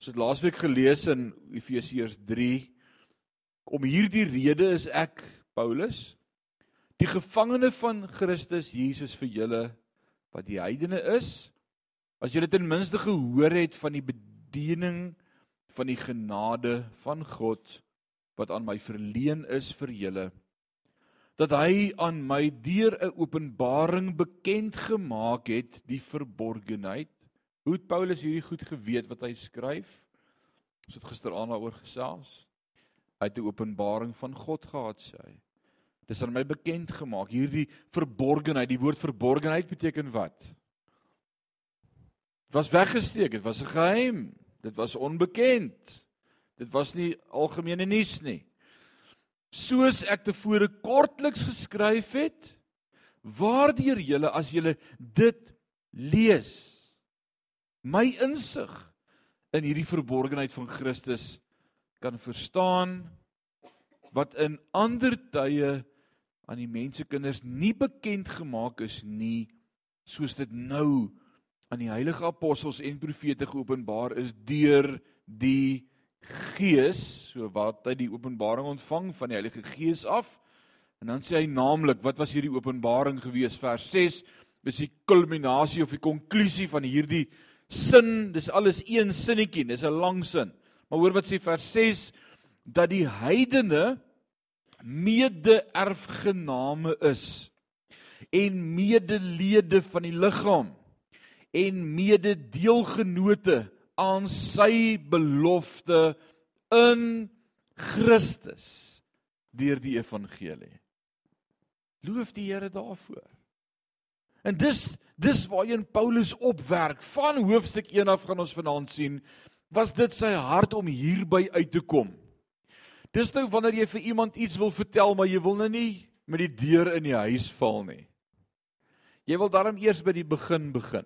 Ons het laasweek gelees in Efesiërs 3 om hierdie rede is ek Paulus die gevangene van Christus Jesus vir julle wat die heidene is as julle ten minste gehoor het van die bediening van die genade van God wat aan my verleen is vir julle dat hy aan my deur 'n openbaring bekend gemaak het die verborgenheid. Hoe het Paulus hierdie goed geweet wat hy skryf? Ons het gisteraand daaroor gesels. Hy het 'n openbaring van God gehad, sê hy. Dis aan my bekend gemaak. Hierdie verborgenheid, die woord verborgenheid beteken wat? Dit was weggesteek, dit was 'n geheim. Dit was onbekend. Dit was nie algemene nuus nie soos ek tevore kortliks geskryf het waardeur julle as julle dit lees my insig in hierdie verborgenheid van Christus kan verstaan wat in ander tye aan die mensekinders nie bekend gemaak is nie soos dit nou aan die heilige apostels en profete geopenbaar is deur die Gees, so wat hy die openbaring ontvang van die Heilige Gees af. En dan sê hy naamlik, wat was hierdie openbaring gewees? Vers 6 is die kulminasie of die konklusie van hierdie sin. Dis alles een sinnetjie, dis 'n lang sin. Maar hoor wat sê vers 6 dat die heidene mede-erfgename is en medelede van die liggaam en mede-deelgenote aan sy belofte in Christus deur die evangelie. Loof die Here daarvoor. En dis dis waarheen Paulus opwerk van hoofstuk 1 af gaan ons vanaand sien was dit sy hart om hierby uit te kom. Dis nou wanneer jy vir iemand iets wil vertel maar jy wil nou nie met die deur in die huis val nie. Jy wil daarom eers by die begin begin.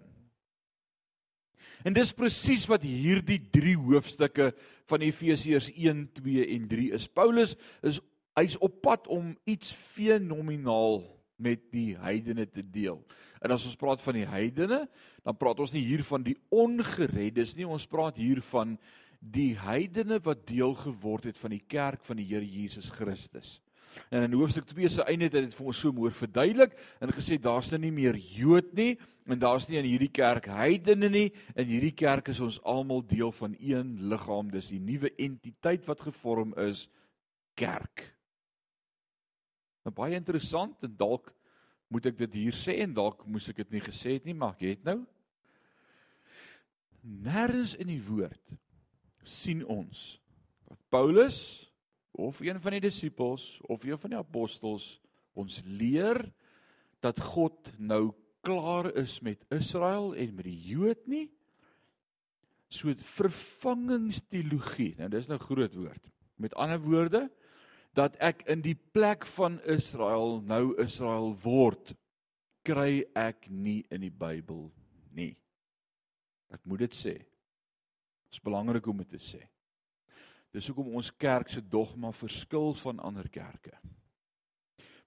En dis presies wat hierdie 3 hoofstukke van Efesiërs 1, 2 en 3 is. Paulus is hy's op pad om iets fenomenaal met die heidene te deel. En as ons praat van die heidene, dan praat ons nie hier van die ongereddes nie, ons praat hier van die heidene wat deel geword het van die kerk van die Here Jesus Christus. En in hoofstuk 2 se einde het dit vir ons so mooi verduidelik en gesê daar's nou nie meer Jood nie en daar's nie in hierdie kerk heidene nie. In hierdie kerk is ons almal deel van een liggaam. Dis die nuwe entiteit wat gevorm is kerk. Nou baie interessant en dalk moet ek dit hier sê en dalk moes ek dit nie gesê het nie, maar ek het nou. Nêrens in die woord sien ons dat Paulus of een van die disippels of een van die apostels ons leer dat God nou klaar is met Israel en met die Jood nie. So vervangingsteologie nou dis nou groot woord. Met ander woorde dat ek in die plek van Israel nou Israel word kry ek nie in die Bybel nie ek moet dit sê dit is belangrik om dit te sê Dis hoekom ons kerk se dogma verskil van ander kerke.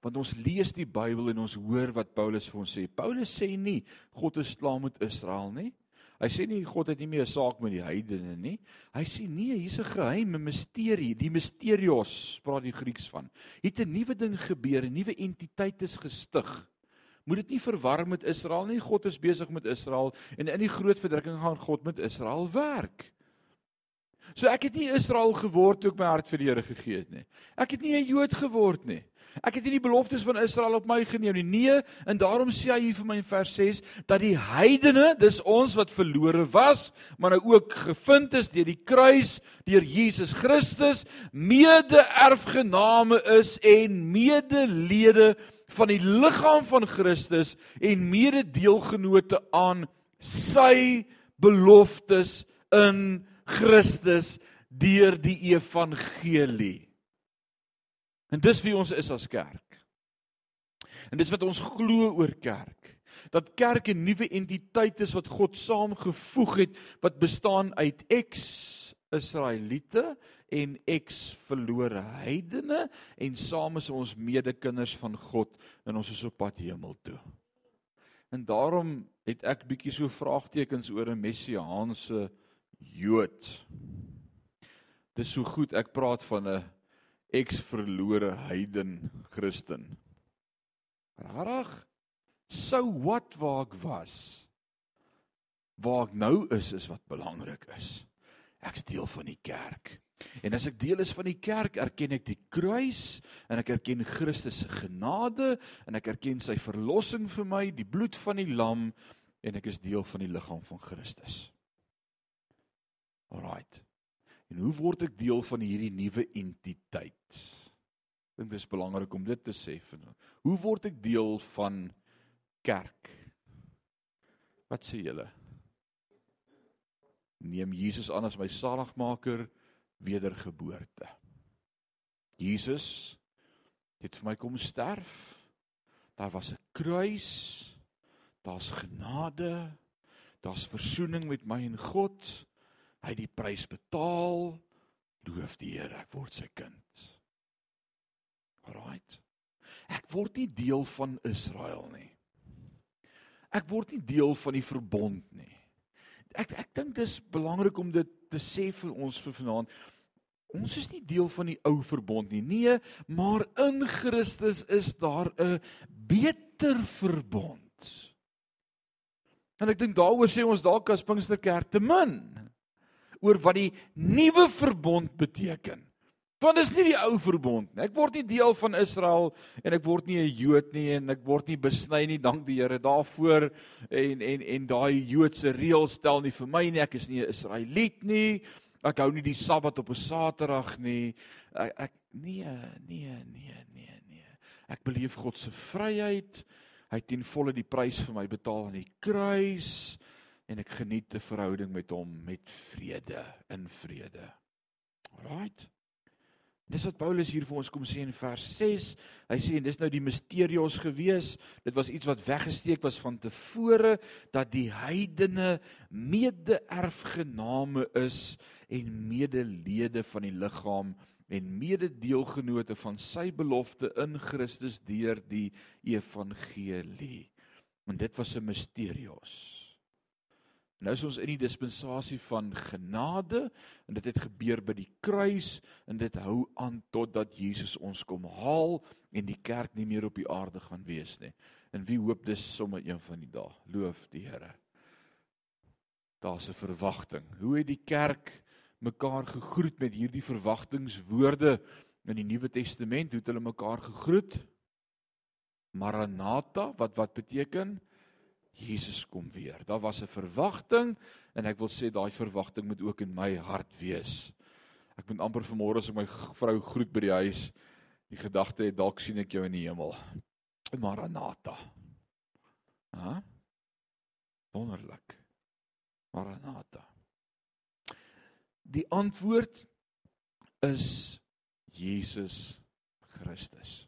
Want ons lees die Bybel en ons hoor wat Paulus vir ons sê. Paulus sê nie God is klaar met Israel nie. Hy sê nie God het nie meer 'n saak met die heidene nie. Hy sê nee, hier's 'n geheime misterie, die mysterios, praat die Grieks van. Het 'n nuwe ding gebeur, 'n nuwe entiteit is gestig. Moet dit nie verwar met Israel nie. God is besig met Israel en in die groot verdrukking gaan God met Israel werk. So ek het nie Israel geword toe ek my hart vir die Here gegee het nie. Ek het nie 'n Jood geword nie. Ek het nie die beloftes van Israel op my geneem nie. Nee, en daarom sê hy hier vir my in vers 6 dat die heidene, dis ons wat verlore was, maar nou ook gevind is deur die kruis, deur Jesus Christus, mede-erfgename is en medelede van die liggaam van Christus en mede-deelgenote aan sy beloftes in Christus deur die evangelie. En dis wie ons is as kerk. En dis wat ons glo oor kerk. Dat kerk 'n nuwe entiteit is wat God saamgevoeg het wat bestaan uit ex-Israeliete en ex-verlore heidene en saam is ons medekinders van God en ons is op pad hemel toe. En daarom het ek bietjie so vraagtekens oor 'n messiaanse Jood. Dis so goed ek praat van 'n eksverlore heiden Christen. Rarig. So wat waar ek was. Waar ek nou is is wat belangrik is. Ek's deel van die kerk. En as ek deel is van die kerk, erken ek die kruis en ek erken Christus se genade en ek erken sy verlossing vir my, die bloed van die lam en ek is deel van die liggaam van Christus. Alraight. En hoe word ek deel van hierdie nuwe entiteit? Ek dink dit is belangrik om dit te sê vanaand. Hoe word ek deel van kerk? Wat sê julle? Neem Jesus aan as my saligmaker wedergeboorte. Jesus het vir my kom sterf. Daar was 'n kruis. Daar's genade. Daar's verzoening met my en God. Hy het die prys betaal. Loof die Here, ek word sy kind. Alraight. Ek word nie deel van Israel nie. Ek word nie deel van die verbond nie. Ek ek dink dis belangrik om dit te sê vir ons vir vanaand. Ons is nie deel van die ou verbond nie. Nee, maar in Christus is daar 'n beter verbond. En ek dink daaroor sê ons dalk as Pinksterkerk te min oor wat die nuwe verbond beteken. Want dis nie die ou verbond nie. Ek word nie deel van Israel en ek word nie 'n Jood nie en ek word nie besny nie, dank die Here daarvoor en en en daai Joodse reëls stel nie vir my nie. Ek is nie 'n Israeliet nie. Ek hou nie die Sabbat op 'n Saterdag nie. Ek, ek nee, nee, nee, nee, nee. Ek beleef God se vryheid. Hy het ten volle die prys vir my betaal aan die kruis en ek geniet 'n verhouding met hom met vrede in vrede. Alraight. Dis wat Paulus hier vir ons kom sê in vers 6. Hy sê en dis nou die misterios gewees. Dit was iets wat weggesteek was van tevore dat die heidene mede-erfgename is en medelede van die liggaam en mededeelgenote van sy belofte in Christus deur die evangelie. En dit was 'n misterios. Nou is ons in die dispensasie van genade en dit het gebeur by die kruis en dit hou aan totdat Jesus ons kom haal en die kerk nie meer op die aarde gaan wees nie. En wie hoop dis sommer een van die dae. Loof die Here. Daar's 'n verwagting. Hoe het die kerk mekaar gegroet met hierdie verwagtingswoorde in die Nuwe Testament? Hoe het hulle mekaar gegroet? Maranatha, wat wat beteken? Jesus kom weer. Daar was 'n verwagting en ek wil sê daai verwagting moet ook in my hart wees. Ek moet amper vanmôre as ek my vrou groet by die huis, die gedagte het dalk sien ek jou in die hemel. Maranatha. Ha? Wonderlik. Maranatha. Die antwoord is Jesus Christus.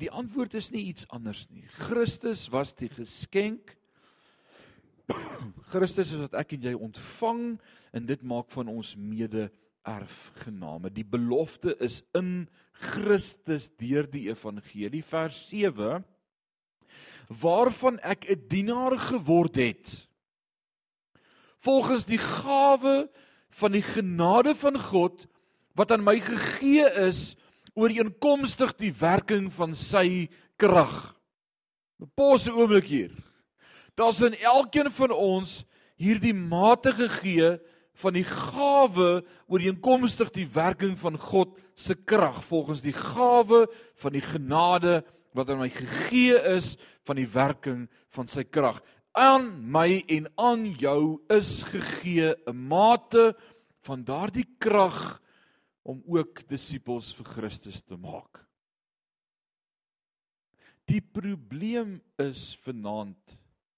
Die antwoord is nie iets anders nie. Christus was die geskenk. Christus is wat ek en jy ontvang en dit maak van ons mede erfgename. Die belofte is in Christus deur die evangelie vers 7 waarvan ek 'n dienaar geword het volgens die gawe van die genade van God wat aan my gegee is ooreenkomstig die werking van sy krag. 'n Pause oomblik hier. Daar's in elkeen van ons hierdie mate gegee van die gawe ooreenkomstig die werking van God se krag volgens die gawe van die genade wat aan my gegee is van die werking van sy krag. Aan my en aan jou is gegee 'n mate van daardie krag om ook disippels vir Christus te maak. Die probleem is vanaand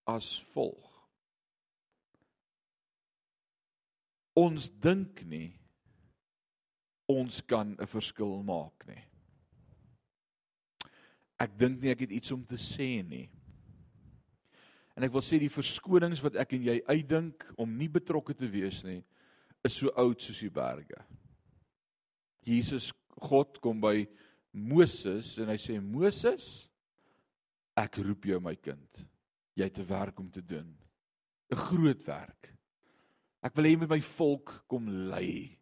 as volg. Ons dink nie ons kan 'n verskil maak nie. Ek dink nie ek het iets om te sê nie. En ek wil sê die verskonings wat ek en jy uitdink om nie betrokke te wees nie, is so oud soos die berge. Jesus God kom by Moses en hy sê Moses ek roep jou my kind jy het 'n werk om te doen 'n groot werk Ek wil hê jy moet my volk kom lei.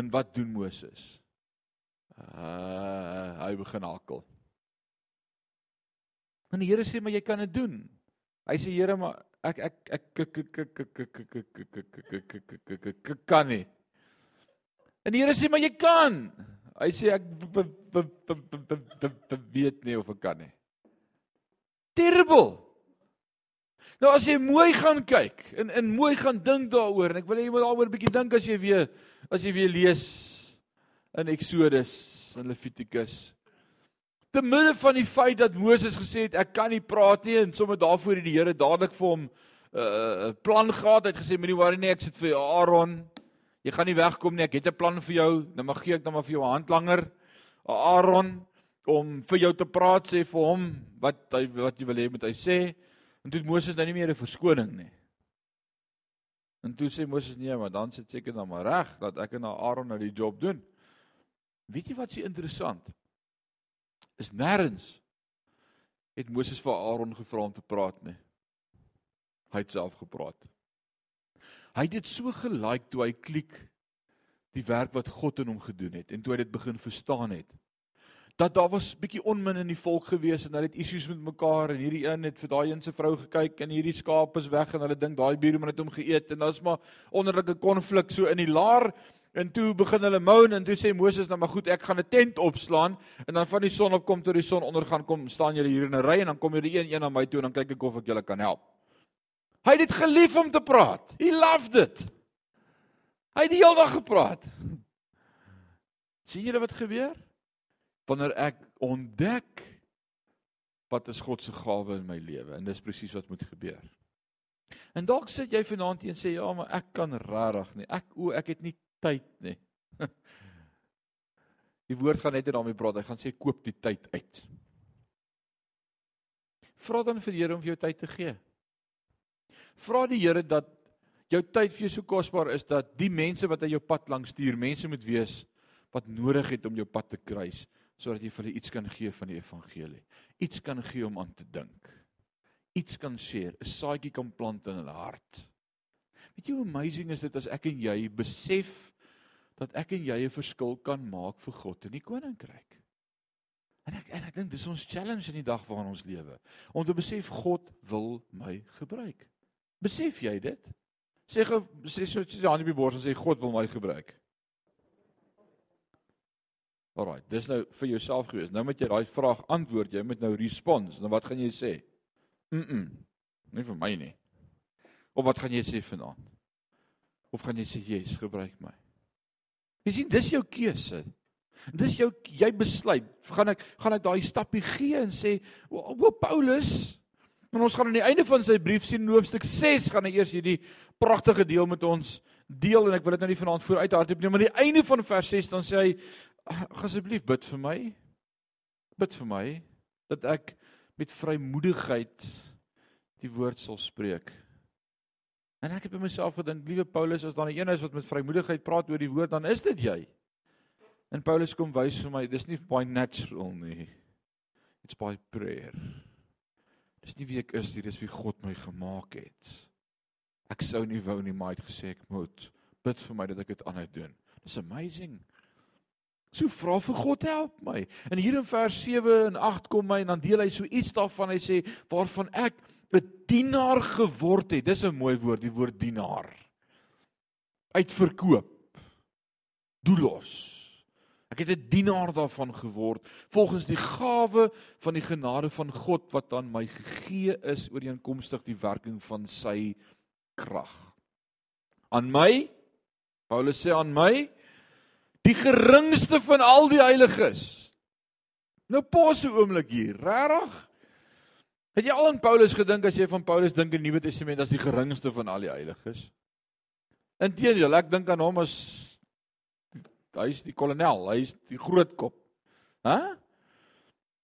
En wat doen Moses? Uh hy begin hakkel. En die Here sê maar jy kan dit doen. Hy sê Here maar ek ek ek ek kan nie. En die Here sê maar jy kan. Hy sê ek weet nie of ek kan nie. Terrible. Nou as jy mooi gaan kyk en en mooi gaan dink daaroor en ek wil hê jy moet daaroor 'n bietjie dink as jy weer as jy weer lees in Eksodus en Levitikus. Te midde van die feit dat Moses gesê het ek kan nie praat nie en sommer daarvoor het die Here dadelik vir hom 'n uh, plan gehad. Hy het gesê moenie worry nie, ek sit vir Aaron. Jy gaan nie wegkom nie. Ek het 'n plan vir jou. Nou mag gee ek dan maar vir jou handlanger Aaron om vir jou te praat sê vir hom wat hy wat jy wil hê moet hy sê. En toe Moses nou nie meer 'n verskoning nie. En toe sê Moses nee, maar dan sit seker dan maar reg dat ek en Aaron nou die job doen. Weet jy wat se interessant? Is nêrens het Moses vir Aaron gevra om te praat nie. Hy het self gepraat. Hy het dit so gelike toe hy klik die werk wat God in hom gedoen het en toe hy dit begin verstaan het dat daar was bietjie onmin in die volk gewees en hulle het issues met mekaar en hierdie een het vir daai een se vrou gekyk en hierdie skaap is weg en hulle dink daai buurman het hom geëet en daar's maar onderlinge konflik so in die laar en toe begin hulle moan en toe sê Moses nou maar goed ek gaan 'n tent opslaan en dan van die son opkom tot die son ondergaan kom staan julle hier in 'n ry en dan kom julle een een na my toe en dan kyk ek of ek julle kan help. Hy het dit gelief om te praat. He loved it. Hy het die hele dag gepraat. sien julle wat gebeur? wanneer ek ontdek wat is God se gawe in my lewe en dis presies wat moet gebeur. En dalk sit jy vanaand hier en sê ja, maar ek kan regtig nie. Ek o, ek het nie tyd nie. Die woord gaan net daarmee praat. Hy gaan sê koop die tyd uit. Vra dan vir die Here om vir jou tyd te gee. Vra die Here dat jou tyd vir jou so kosbaar is dat die mense wat aan jou pad langs stuur, mense moet wees wat nodig het om jou pad te kruis sodat jy vir hulle iets kan gee van die evangelie. Iets kan gee om aan te dink. Iets kan share, 'n saadjie kan plant in hulle hart. Weet jy hoe amazing is dit as ek en jy besef dat ek en jy 'n verskil kan maak vir God in die koninkryk. En ek en ek dink dis ons challenge in die dag waarin ons lewe. Om te besef God wil my gebruik. Besef jy dit? Sê gou sê so jy aan die bors en sê God wil my gebruik. Alraai, dis nou vir jouself gewees. Nou moet jy daai vraag antwoord. Jy moet nou respons. Nou wat gaan jy sê? Mm. -mm nie vir my nie. Of wat gaan jy sê vanaand? Of gaan jy sê, "Jesus, gebruik my." Jy sien, dis jou keuse. Dis jou jy besluit. Gaan ek gaan ek daai stappie gee en sê, "O, o Paulus, en ons gaan aan die einde van sy brief sien in hoofstuk 6 gaan hy eers hierdie pragtige deel met ons deel en ek wil dit nou nie vanaand vooruit hardloop nie, maar aan die einde van vers 6 dan sê hy asseblief bid vir my. Bid vir my dat ek met vrymoedigheid die woord sal spreek. En ek het by myself gedink, liewe Paulus, as daar 'n een is wat met vrymoedigheid praat oor die woord, dan is dit jy. En Paulus kom wys vir my, dis nie by natural nie. It's by prayer. Dis nie wie ek is nie, dis wie God my gemaak het. Ek sou nie wou nie, maar hy het gesê ek moet bid vir my dat ek dit aanhou doen. Dis amazing. So vra vir God help my. En hier in vers 7 en 8 kom hy en dan deel hy so iets daarvan. Hy sê waarvan ek 'n dienaar geword het. Dis 'n mooi woord, die woord dienaar. Uitverkoop. Doelos. Ek het 'n dienaar daarvan geword volgens die gawe van die genade van God wat aan my gegee is ooreenkomstig die werking van sy krag. Aan my Paulus sê aan my die geringste van al die heiliges. Nou pause 'n oomblik hier, regtig? Het jy al aan Paulus gedink as jy van Paulus dink in die Nuwe Testament as die geringste van al die heiliges? Inteendeel, ek dink aan hom as hy is die kolonel, hy is die groot kop. Hæ?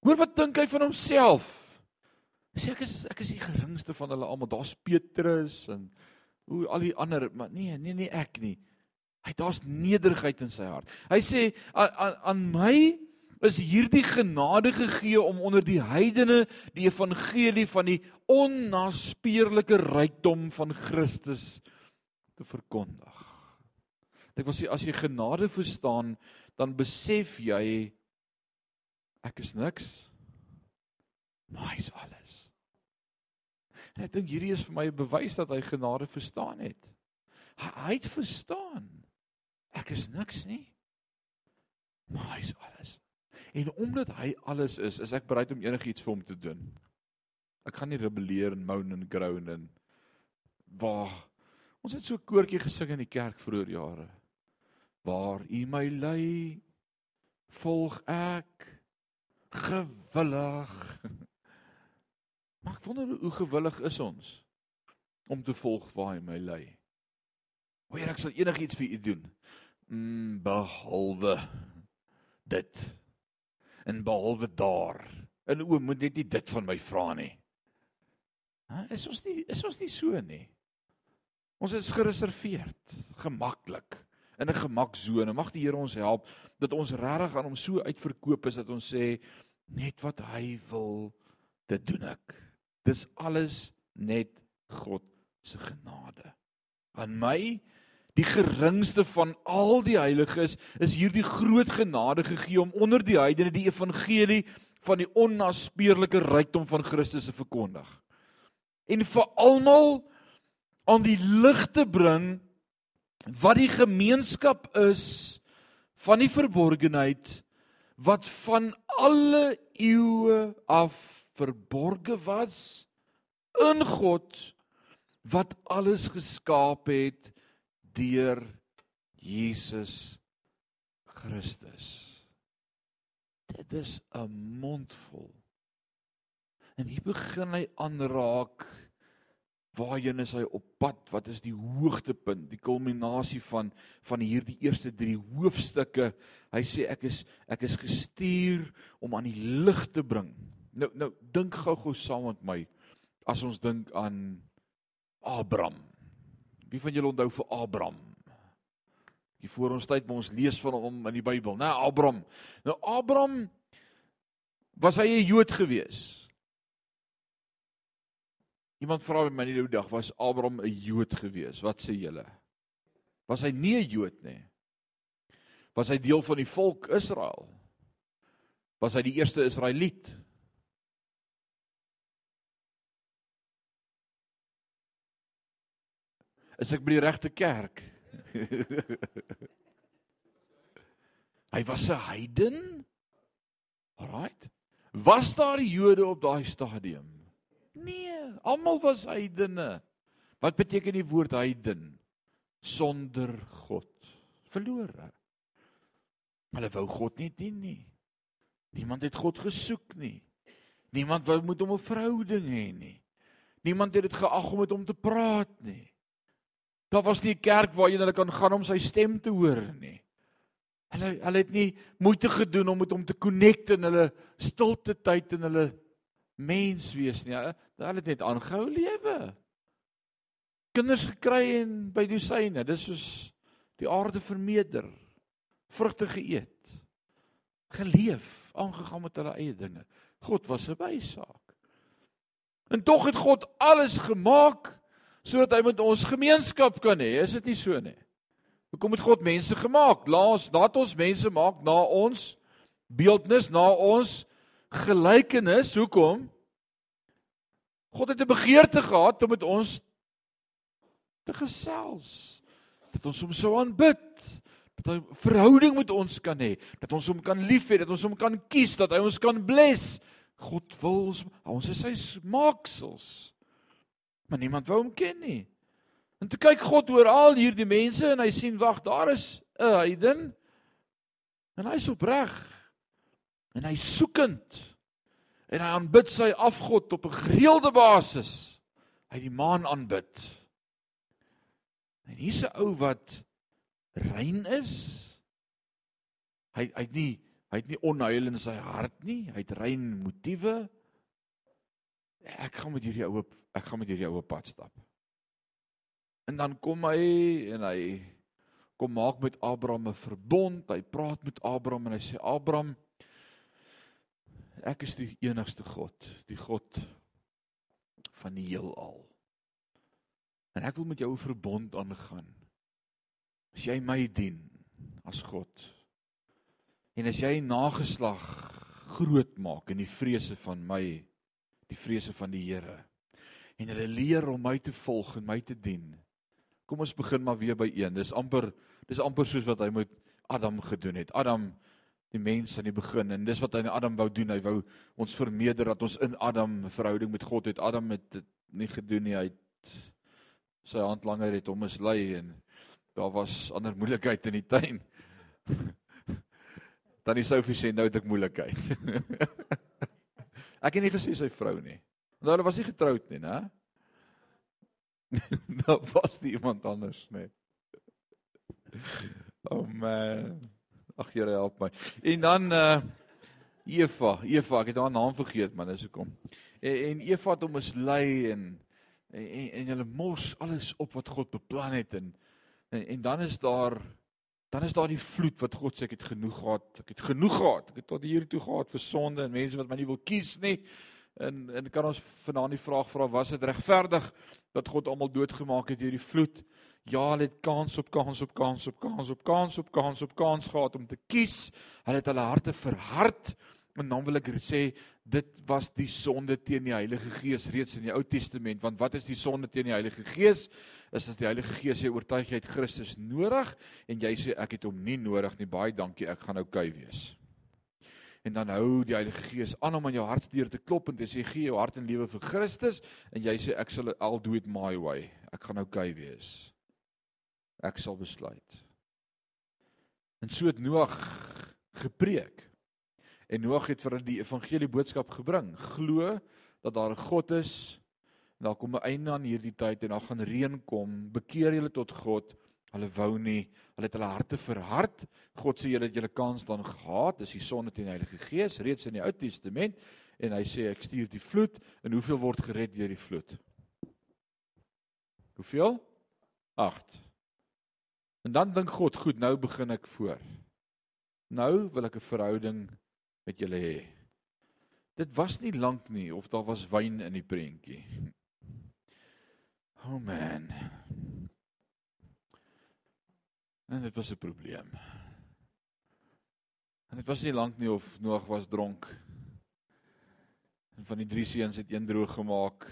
Hoor wat dink hy van homself? Sê ek is ek is die geringste van hulle almal. Daar's Petrus en hoe al die ander, maar nee, nee, nee ek nie. Hy daar's nederigheid in sy hart. Hy sê aan aan my is hierdie genade gegee om onder die heidene die evangelie van die onnaspeurlike rykdom van Christus te verkondig. Ek wil sê as jy genade verstaan, dan besef jy ek is niks. Maar hy's alles. En ek dink hierdie is vir my 'n bewys dat hy genade verstaan het. Hy, hy het verstaan. Ek is niks nie. Maar hy's alles. En omdat hy alles is, is ek bereid om enigiets vir hom te doen. Ek gaan nie rebelleer en moan en groan en waar ons het so 'n koortjie gesing in die kerk vroeër jare. Waar U my lei, volg ek gewillig. Maar ek wonder hoe gewillig is ons om te volg waar hy my lei. O Heer, ek sal enigiets vir u doen. Mm, behalwe dit. En behalwe daar. En o, moet net nie dit van my vra nie. Ha, is ons nie is ons nie so nie. Ons is gereserveerd, gemaklik in 'n gemaksone. Mag die Here ons help dat ons regtig aan hom so uitverkoop is dat ons sê net wat hy wil, dit doen ek. Dis alles net God se genade. Aan my die geringste van al die heiliges is hierdie groot genade gegee om onder die heidene die evangelie van die onnaspeurlike rykdom van Christus te verkondig. En vir almal aan die lig te bring wat die gemeenskap is van die verborgenheid wat van alle eeue af verborge was in God wat alles geskaap het deur Jesus Christus. Dit is 'n mondvol. En hier begin hy aanraak waarheen is hy op pad? Wat is die hoogtepunt, die kulminasie van van hierdie eerste 3 hoofstukke? Hy sê ek is ek is gestuur om aan die lig te bring. Nou nou dink gou-gou saam met my as ons dink aan Abraham. Wie van julle onthou vir Abraham? Hier voor ons tyd, ons lees van hom in die Bybel, né? Abraham. Nou Abraham was hy 'n Jood gewees? Iemand vra my nou dag, was Abraham 'n Jood gewees? Wat sê julle? Was hy nie 'n Jood nie? Was hy deel van die volk Israel? Was hy die eerste Israeliet? Is ek by die regte kerk? hy was 'n heiden? Alraight. Was daar Jode op daai stadium? Nee, almal was heidene. Wat beteken die woord heiden? Sonder God. Verlore. Hulle wou God nie dien nie. Niemand het God gesoek nie. Niemand wou met hom 'n verhouding hê nie. Niemand het dit geag om met hom te praat nie. Daar was nie 'n kerk waar jy hulle kan gaan om sy stem te hoor nie. Hulle hulle het nie moeite gedoen om met hom te connect in hulle stilte tyd en hulle mens wees nie. Hulle het net aangehou lewe. Kinders gekry en by dosyne. Dis soos die aarde vermeerder. Vrugte geëet. Geleef, aangegaan met hulle eie dinge. God was 'n bysaak. En tog het God alles gemaak sodat hy met ons gemeenskap kan hê. Is dit nie so nie? Hoekom het God mense gemaak? Laat laat ons mense maak na ons beeldnis, na ons gelykenis. Hoekom? God het 'n begeerte gehad om met ons te gesels. Dat ons hom sou aanbid. Dat hy 'n verhouding met ons kan hê, dat ons hom kan lief hê, dat ons hom kan kies, dat hy ons kan bless. God wil ons ons is sy maaksels. Maar niemand wou hom ken nie. En toe kyk God oor al hierdie mense en hy sien wag, daar is 'n heiden. En hy's opreg. En hy's soekend en hy aanbid sy afgod op 'n gereelde basis. Hy die maan aanbid. En hier's 'n ou wat rein is. Hy hy't nie hy het nie onheil in sy hart nie. Hy het rein motiewe. Ek gaan met hierdie ou ek gaan met hierdie ou pad stap. En dan kom hy en hy kom maak met Abraham 'n verbond. Hy praat met Abraham en hy sê Abraham Ek is die enigste God, die God van die heelal. En ek wil met jou 'n verbond aangaan. As jy my dien as God en as jy nageslag groot maak in die vrese van my, die vrese van die Here en hulle leer om my te volg en my te dien. Kom ons begin maar weer by een. Dis amper dis amper soos wat hy met Adam gedoen het. Adam die mens aan die begin en dis wat hy aan Adam wou doen. Hy wou ons vermeerder dat ons in Adam 'n verhouding met God het. Adam het dit nie gedoen nie. Hy het sy hand langer het hom mislei en daar was ander moeilikheid in die tuin. Dan die Sophie sê nou het ek moeilikheid. ek het nie gesê sy vrou nie. Want hulle was nie getroud nie, né? Daar was nie iemand anders nie. Oh man. Ag Here help my. En dan uh Eva, Eva, ek het haar naam vergeet man, dis hoekom. En, en Eva het hom mislei en en en hulle mors alles op wat God beplan het en en, en dan is daar dan is daar die vloed wat God sê ek het genoeg gehad. Ek het genoeg gehad. Ek het tot hier toe gehad vir sonde en mense wat my nie wil kies nie. En en kan ons vanaand die vraag vra was dit regverdig dat God almal doodgemaak het deur die vloed? Ja, hulle het kans op kans op kans op kans op kans op kans op kans gehad om te kies. Hulle het hulle harte verhard. En dan wil ek sê dit was die sonde teen die Heilige Gees reeds in die Ou Testament. Want wat is die sonde teen die Heilige Gees? Is as die Heilige Gees sê oortuig jy het Christus nodig en jy sê ek het hom nie nodig nie. Baie dankie, ek gaan oukei okay wees. En dan hou die Heilige Gees aan om aan jou hartsdeur te klop en te sê gee jou hart en lewe vir Christus en jy sê ek sal al do it my way. Ek gaan oukei okay wees ek sal besluit. En so het Noag gepreek. En Noag het vir hulle die evangelie boodskap gebring. Glo dat daar 'n God is. En daar kom 'n einde aan hierdie tyd en daar gaan reën kom. Bekeer julle tot God. Hulle wou nie, hulle het hulle harte verhard. God sê julle het julle kans dan gehad. Dis die sonde teen die Heilige Gees reeds in die Ou Testament en hy sê ek stuur die vloed en hoeveel word gered deur die vloed? Hoeveel? 8. En dan dink God, goed, nou begin ek voor. Nou wil ek 'n verhouding met julle hê. Dit was nie lank nie of daar was wyn in die prentjie. Oh man. En dit was 'n probleem. En dit was nie lank nie of Noag was dronk. En van die drie seuns het een droog gemaak.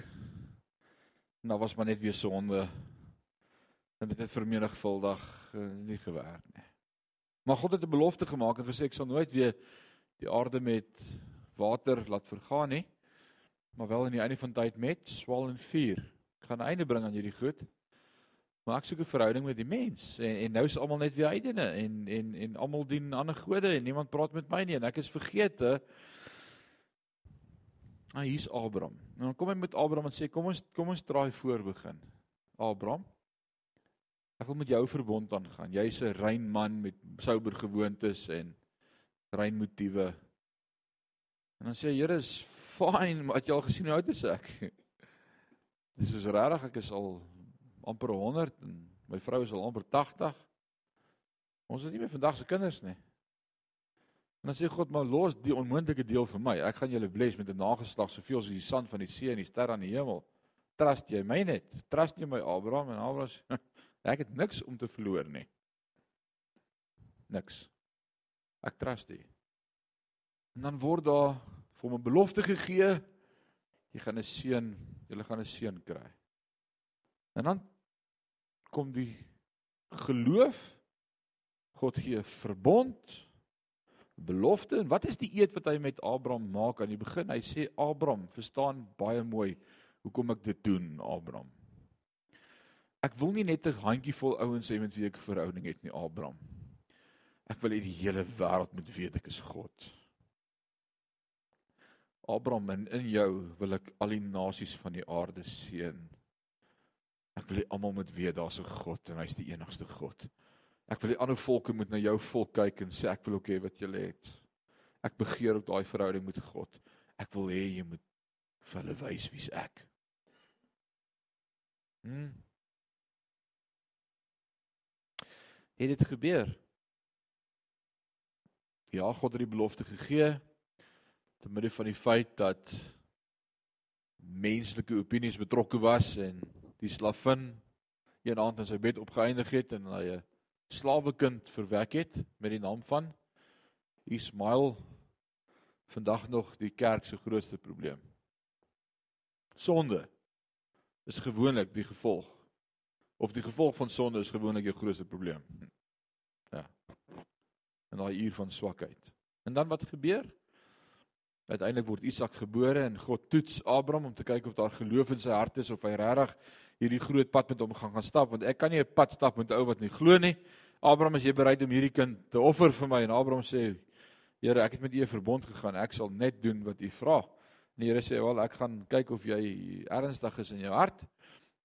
En daar was maar net weer sonde en dit het vermenigvuldig nie gewerk nie. Maar God het 'n belofte gemaak en gesê ek sal nooit weer die aarde met water laat vergaan nie, maar wel aan die einde van tyd met swal en vuur. Ek gaan 'n einde bring aan hierdie goed. Maar ek soek 'n verhouding met die mens en en nou is almal net weer heidene en en en almal dien ander gode en niemand praat met my nie en ek is vergete. Ah hier's Abraham. En dan kom hy met Abraham en sê kom ons kom ons draai voor begin. Abraham Ek wil met jou verbond aangaan. Jy's 'n rein man met souber gewoontes en rein motiewe. En dan sê hy: "Here, is fyn, maar het jy al gesien hoe oud is ek?" Dis is regtig, ek is al amper 100 en my vrou is al amper 80. Ons is nie meer vandag se kinders nie. En dan sê God: "Maar los die onmoontlike deel vir my. Ek gaan julle bless met 'n nageslag soveel soos die sand van die see en die sterre aan die hemel. Trust jy my net? Trust jy my Abraham en Abraham Ek het niks om te verloor nie. Niks. Ek trust U. En dan word daar vir hom 'n belofte gegee. Jy gaan 'n seun, jy gaan 'n seun kry. En dan kom die geloof. God gee verbond, belofte. En wat is die eed wat hy met Abraham maak aan die begin? Hy sê Abraham, verstaan baie mooi hoekom ek dit doen, Abraham. Ek wil nie net 'n handjievol ouens hê met wie ek 'n verhouding het nie, Abraham. Ek wil hê die hele wêreld moet weet ek is God. Abraham, in, in jou wil ek al die nasies van die aarde seën. Ek wil hê almal moet weet daar's 'n God en hy's die enigste God. Ek wil hê ander volke moet na jou volk kyk en sê ek wil ook hê wat julle het. Ek begeer op daai verhouding met God. Ek wil hê jy moet vir hulle wys wie's ek. Hm. Het dit gebeur. Ja, God het die belofte gegee te midde van die feit dat menslike opinies betrokke was en die slavin een aand in sy bed opgeëindig het en hy 'n slawekind verwek het met die naam van Ismail vandag nog die kerk se grootste probleem. Sonde is gewoonlik die gevolg of die gevolg van sonde is gewoonlik jou grootste probleem. Ja. In daai uur van swakheid. En dan wat gebeur? Uiteindelik word Isak gebore en God toets Abraham om te kyk of daar geloof in sy hart is of hy regtig hierdie groot pad met hom gaan gaan stap want ek kan nie 'n pad stap met 'n ou wat nie glo nie. Abraham, is jy bereid om hierdie kind te offer vir my? En Abraham sê: Here, ek het met U 'n verbond gegaan. Ek sal net doen wat U vra. En die Here sê: "Wel, ek gaan kyk of jy ernstig is in jou hart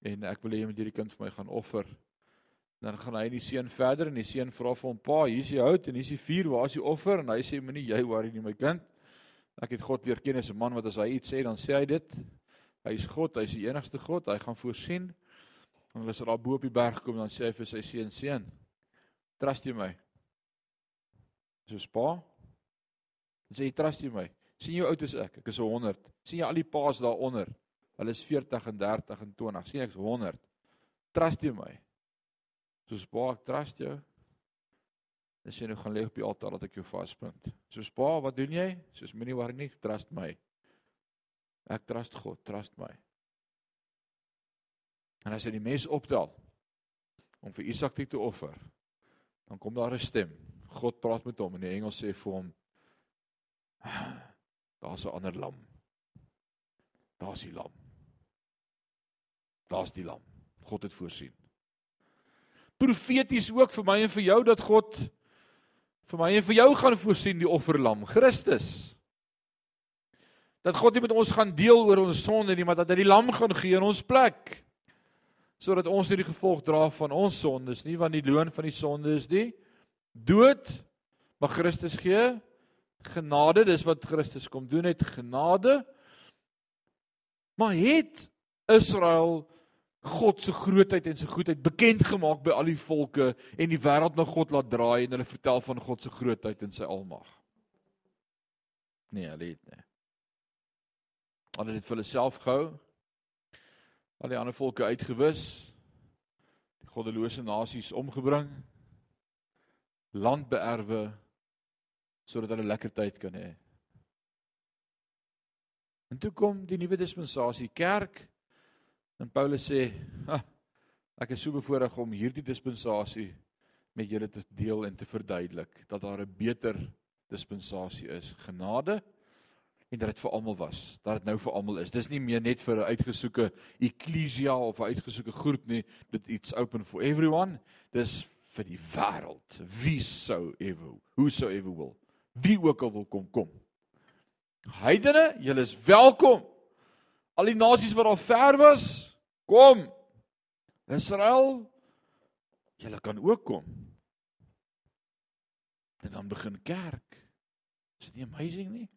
en ek wil hê jy moet hierdie kind vir my gaan offer." Dan gaan hy en die seun verder en die seun vra vir hom: "Pa, hier is die hout en hier is die vuur. Waar is die offer?" En hy sê: "Moenie jy worry nie, my kind. Ek het God leer ken as 'n man wat as hy iets sê, dan sê hy dit. Hy is God, hy is die enigste God. Hy gaan voorsien." En hulle is daar bo op die berg kom dan sê hy vir sy seun: "Seun, trust jy my?" So spa. En sê jy trust jy my? sien hoe oud is ek? Ek is 100. sien jy al die paas daaronder? Hulle is 40 en 30 en 20. sien ek is 100. Trust jy my? Soos pa, ek trust jou. Sê jy nou gaan lê op die altaar dat ek jou vaspunt. Soos pa, wat doen jy? Soos moenie worry nie, trust my. Ek trust God, trust my. En as jy die mes optel om vir Isak te offer, dan kom daar 'n stem. God praat met hom en die engel sê vir hom: Daar's 'n ander lam. Daar's die lam. Daar's die lam. God het voorsien. Profeties ook vir my en vir jou dat God vir my en vir jou gaan voorsien die offerlam, Christus. Dat God nie met ons gaan deel oor ons sonde nie, maar dat hy die lam gaan gee in ons plek sodat ons nie die gevolg dra van ons sondes nie, want die loon van die sonde is die dood. Maar Christus gee genade, dis wat Christus kom doen het, genade. Maar het Israel God se grootheid en sy goedheid bekend gemaak by al die volke en die wêreld na God laat draai en hulle vertel van God se grootheid en sy almag. Nee, hulle het nie. Hulle het vir hulle self gehou. Al die ander volke uitgewis. Die goddelose nasies omgebring. Land beerwe sodat hulle lekker tyd kan hê. En toe kom die nuwe dispensasie kerk en Paulus sê, ek is so bevoorreg om hierdie dispensasie met julle te deel en te verduidelik dat daar 'n beter dispensasie is, genade en dat dit vir almal was, dat dit nou vir almal is. Dis nie meer net vir 'n uitgesoeke eklesia of 'n uitgesoeke groep nie, dit iets open for everyone. Dis vir die wêreld. Wie sou ever, who so ever will wie ook al wil kom kom. Heidene, julle is welkom. Al die nasies wat al ver was, kom. Israel, julle kan ook kom. En dan begin kerk. Is dit nie amazing nie?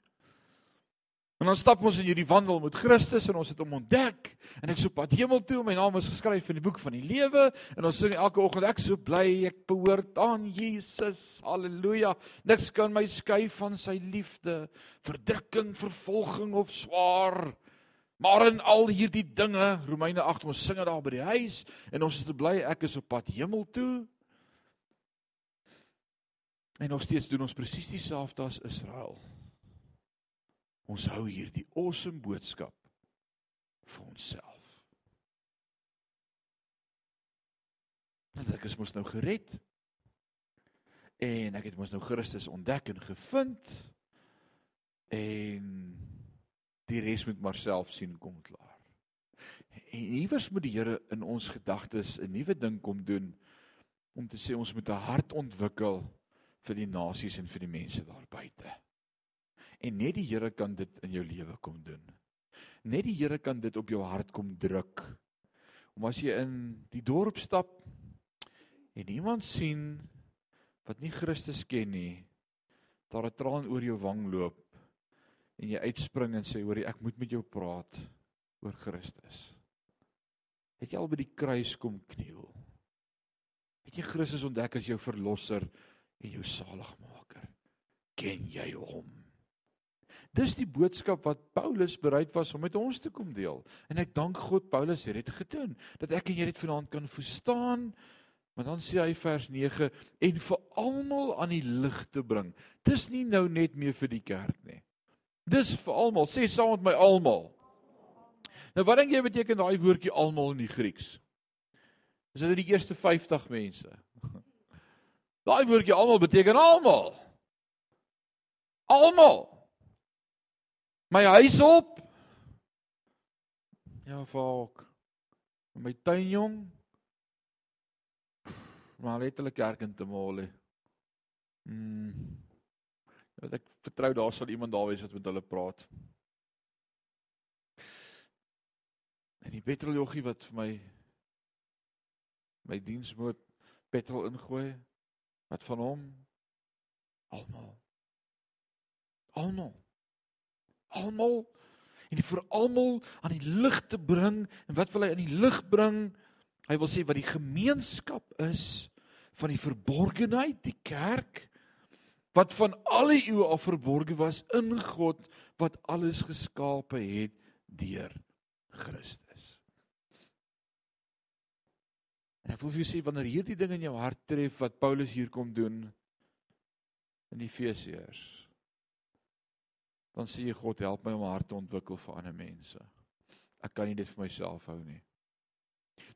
En dan stap ons in hierdie wandel met Christus en ons het hom ontdek en ek so pad hemel toe, my naam is geskryf in die boek van die lewe en ons sing elke oggend ek so bly ek behoort aan Jesus. Halleluja. Niks kan my skei van sy liefde, verdrukking, vervolging of swaar. Maar in al hierdie dinge, Romeine 8, ons sing dit daar by die huis en ons is te bly ek is op pad hemel toe. En nog steeds doen ons presies dieselfde as Israel. Ons hou hierdie awesome boodskap vir onsself. Want ek is mos nou gered. En ek het mos nou Christus ontdek en gevind. En die res moet maar self sien kom klaar. En iewers moet die Here in ons gedagtes 'n nuwe ding kom doen om te sê ons moet 'n hart ontwikkel vir die nasies en vir die mense daar buite. En net die Here kan dit in jou lewe kom doen. Net die Here kan dit op jou hart kom druk. Om as jy in die dorp stap en iemand sien wat nie Christus ken nie, daar 'n traan oor jou wang loop en jy uitspring en sê hoorie ek moet met jou praat oor Christus. Het jy al by die kruis kom kniel? Het jy Christus ontdek as jou verlosser en jou saligmaker? Ken jy hom? Dis die boodskap wat Paulus bereid was om met ons te kom deel. En ek dank God Paulus het dit gedoen dat ek en jy dit vanaand kan verstaan. Maar dan sê hy vers 9 en vir almal aan die lig te bring. Dis nie nou net meer vir die kerk nie. Dis vir almal. Sê saam met my almal. Nou wat dink jy beteken daai woordjie almal in die Grieks? Is dit die eerste 50 mense? Daai woordjie almal beteken almal. Almal. My huis op. Ja, volk. My tuinjong. Maar letterlik kerk in te male. Mm. Want ek vertrou daar sal iemand daar wees wat met hulle praat. En die petroljoggie wat vir my my diensmoot petrol ingooi wat van hom? Almal. Almal. Almal. En die vir almal aan die lig te bring en wat wil hy aan die lig bring? Hy wil sê wat die gemeenskap is van die verborgenheid die kerk wat van alle eeue af verborge was in God wat alles geskape het deur Christus en ek wil vir jou sê wanneer hierdie ding in jou hart tref wat Paulus hier kom doen in Efesiërs dan sê jy God help my om 'n hart te ontwikkel vir ander mense. Ek kan nie dit vir myself hou nie.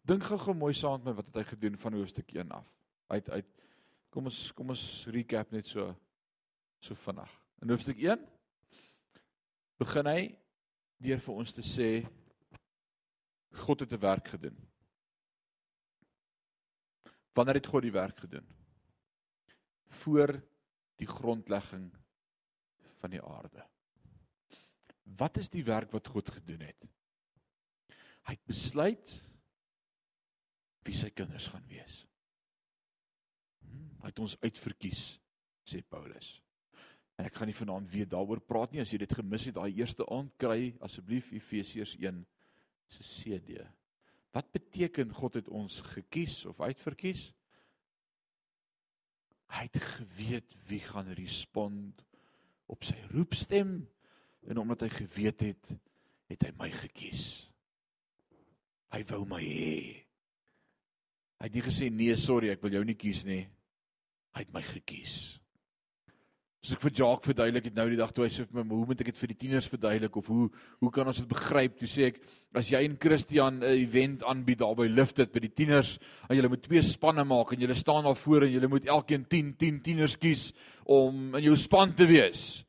Dink gou-gou mooi saam met my wat het hy gedoen van hoofstuk 1 af. Uit uit kom ons kom ons recap net so so vinnig. In hoofstuk 1 begin hy deur vir ons te sê God het 'n werk gedoen. Wanneer het God die werk gedoen? Voor die grondlegging van die aarde. Wat is die werk wat God gedoen het? Hy het besluit wie sy kinders gaan wees. Hmm, hy het ons uitverkies, sê Paulus. En ek gaan nie vanaand weer daaroor praat nie as jy dit gemis het daai eerste aand kry asseblief Efesiërs 1 se CD. Wat beteken God het ons gekies of uitverkies? Hy het geweet wie gaan respond op sy roepstem en omdat hy geweet het, het hy my gekies. Hy wou my hê. Hy het nie gesê nee, sorry, ek wil jou nie kies nie. Hy het my gekies. As ek vir Jacques verduidelik het nou die dag toe hy sê vir my, "Hoe moet ek dit vir die tieners verduidelik of hoe hoe kan ons dit begryp?" Toe sê ek, "As jy en Christian 'n event aanbied daar by Lifted by die tieners, en julle moet twee spanne maak en julle staan daar voor en julle moet elkeen 10 10 tieners kies om in jou span te wees."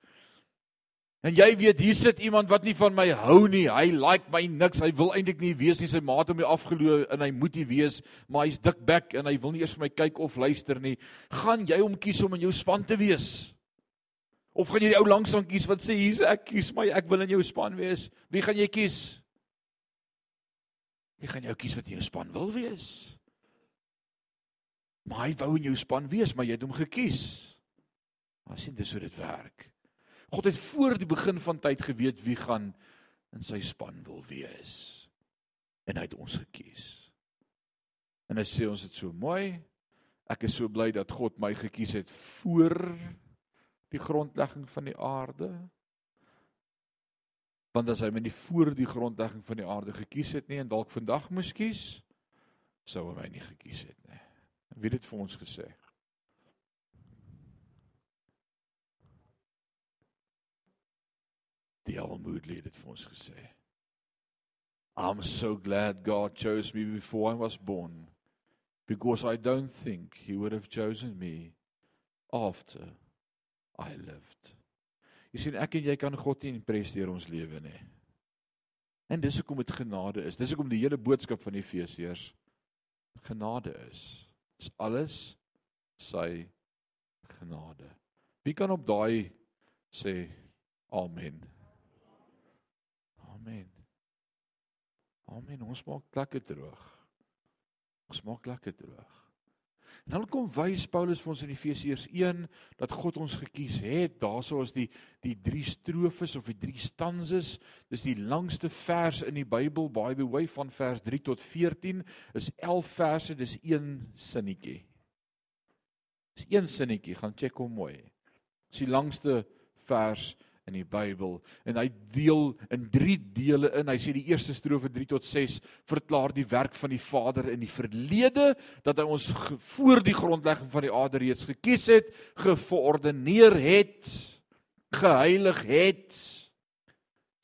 En jy weet hier sit iemand wat nie van my hou nie. Hy like my niks. Hy wil eintlik nie wees nie. Sy maat hom afgeloo en hy moet nie wees, maar hy's dik bek en hy wil nie eers vir my kyk of luister nie. Gaan jy hom kies om in jou span te wees? Of gaan jy die ou langs aan kies wat sê hier's ek kies my ek wil in jou span wees? Wie gaan jy kies? Jy gaan jou kies wat in jou span wil wees. Maar hy wou in jou span wees, maar jy het hom gekies. Maar sien dis hoe dit werk. God het voor die begin van tyd geweet wie gaan in sy span wil wees. En hy het ons gekies. En hy sê ons dit so mooi. Ek is so bly dat God my gekies het voor die grondlegging van die aarde. Want as hy my nie voor die grondlegging van die aarde gekies het nie en dalk vandag moes kies, sou hy my nie gekies het nie. Wie het dit vir ons gesê? Die almoedelik het dit vir ons gesê. I'm so glad God chose me before I was born because I don't think he would have chosen me after I lived. Jy sien ek en jy kan God nie impres deur ons lewe nie. En dis hoekom dit genade is. Dis hoekom die hele boodskap van Efesiërs genade is. Dis alles sy genade. Wie kan op daai sê amen? Amen. Amen. Ons maak plekke droog. Ons maak plekke droog. En dan kom wys Paulus vir ons in Efesiërs 1 dat God ons gekies het. Daarso is die die drie strofes of die drie stanzes. Dis die langste vers in die Bybel by the way van vers 3 tot 14 is 11 verse, dis een sinnetjie. Dis een sinnetjie, gaan check hom mooi. Dis die langste vers in die Bybel en hy deel in 3 dele in. Hy sê die eerste strofe 3 tot 6 verklaar die werk van die Vader in die verlede dat hy ons voor die grondlegging van die aarde reeds gekies het, geordineer het, geheilig het.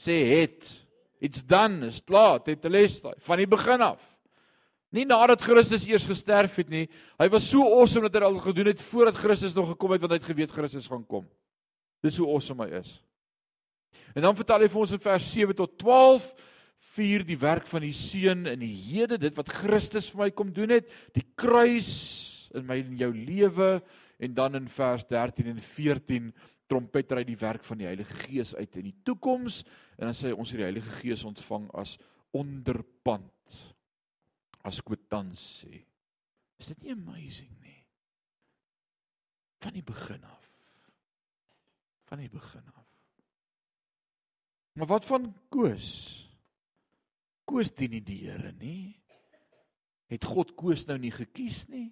Sê het. It's done, is klaar, het telestai van die begin af. Nie nadat Christus eers gesterf het nie. Hy was so awesome dat hy al gedoen het voordat Christus nog gekom het want hy het geweet Christus gaan kom. Dis hoe awesome hy is. En dan vertel hy vir ons in vers 7 tot 12 vier die werk van die seun in die hede, dit wat Christus vir my kom doen het, die kruis in my en jou lewe en dan in vers 13 en 14 trompeter hy die werk van die Heilige Gees uit in die toekoms en dan sê hy ons het die Heilige Gees ontvang as onderpand as kwitansie. Is dit nie amazing nie? Van die begin af. Van die begin af. Maar wat van Koos? Koos dien nie die Here nie. Het God Koos nou nie gekies nie?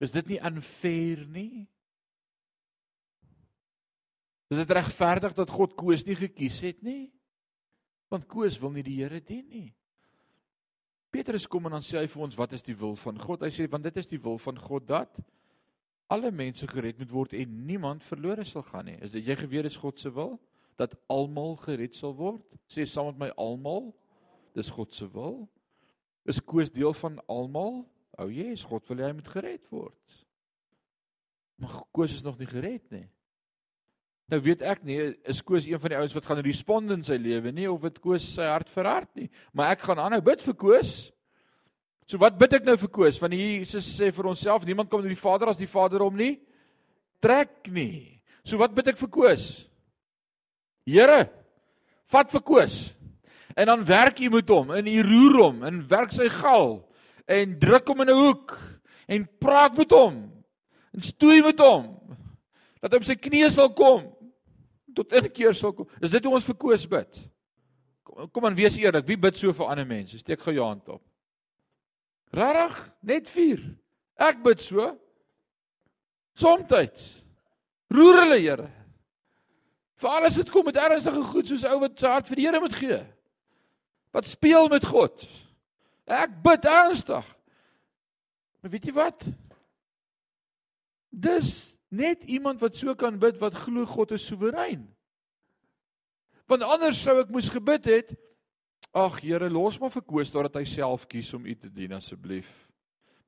Is dit nie unfair nie? Is dit regverdig dat God Koos nie gekies het nie? Want Koos wil nie die Here dien nie. Petrus kom en dan sê hy vir ons wat is die wil van God? Hy sê want dit is die wil van God dat alle mense gered moet word en niemand verlore sal gaan nie. Is dit jy geweet is God se wil dat almal gered sal word? Sê saam met my almal. Dis God se wil. Is Koos deel van almal? O, oh, yes, God wil hy moet gered word. Maar Koos is nog nie gered nie. Nou weet ek nie is Koos een van die ouens wat gaan respond in sy lewe nie of dit Koos sy hart verhard nie. Maar ek gaan aanhou bid vir Koos. So wat bid ek nou vir Koos? Want Jesus sê vir onsself niemand kom na die Vader as die Vader hom nie trek nie. So wat bid ek vir Koos? Here, vat vir Koos. En dan werk u met hom en u roer hom en werk sy gal en druk hom in 'n hoek en praat met hom en stoei met hom dat hy op sy knieë sal kom tot inkeer sal kom. Is dit hoe ons vir Koos bid? Kom, kom aan wees eerlik, wie bid so vir ander mense? Steek gou jou hand op. Regtig? Net 4. Ek bid so. Somstyds. Roer hulle, Here. Vir alles wat kom met ernstige goed soos ou wat sy hart vir die Here moet gee. Wat speel met God. Ek bid ernstig. Maar weet jy wat? Dis Net iemand wat so kan bid wat glo God is soewerein. Want anders sou ek moes gebid het, ag Here, los maar vir Koos dat hy self kies om U te dien asseblief.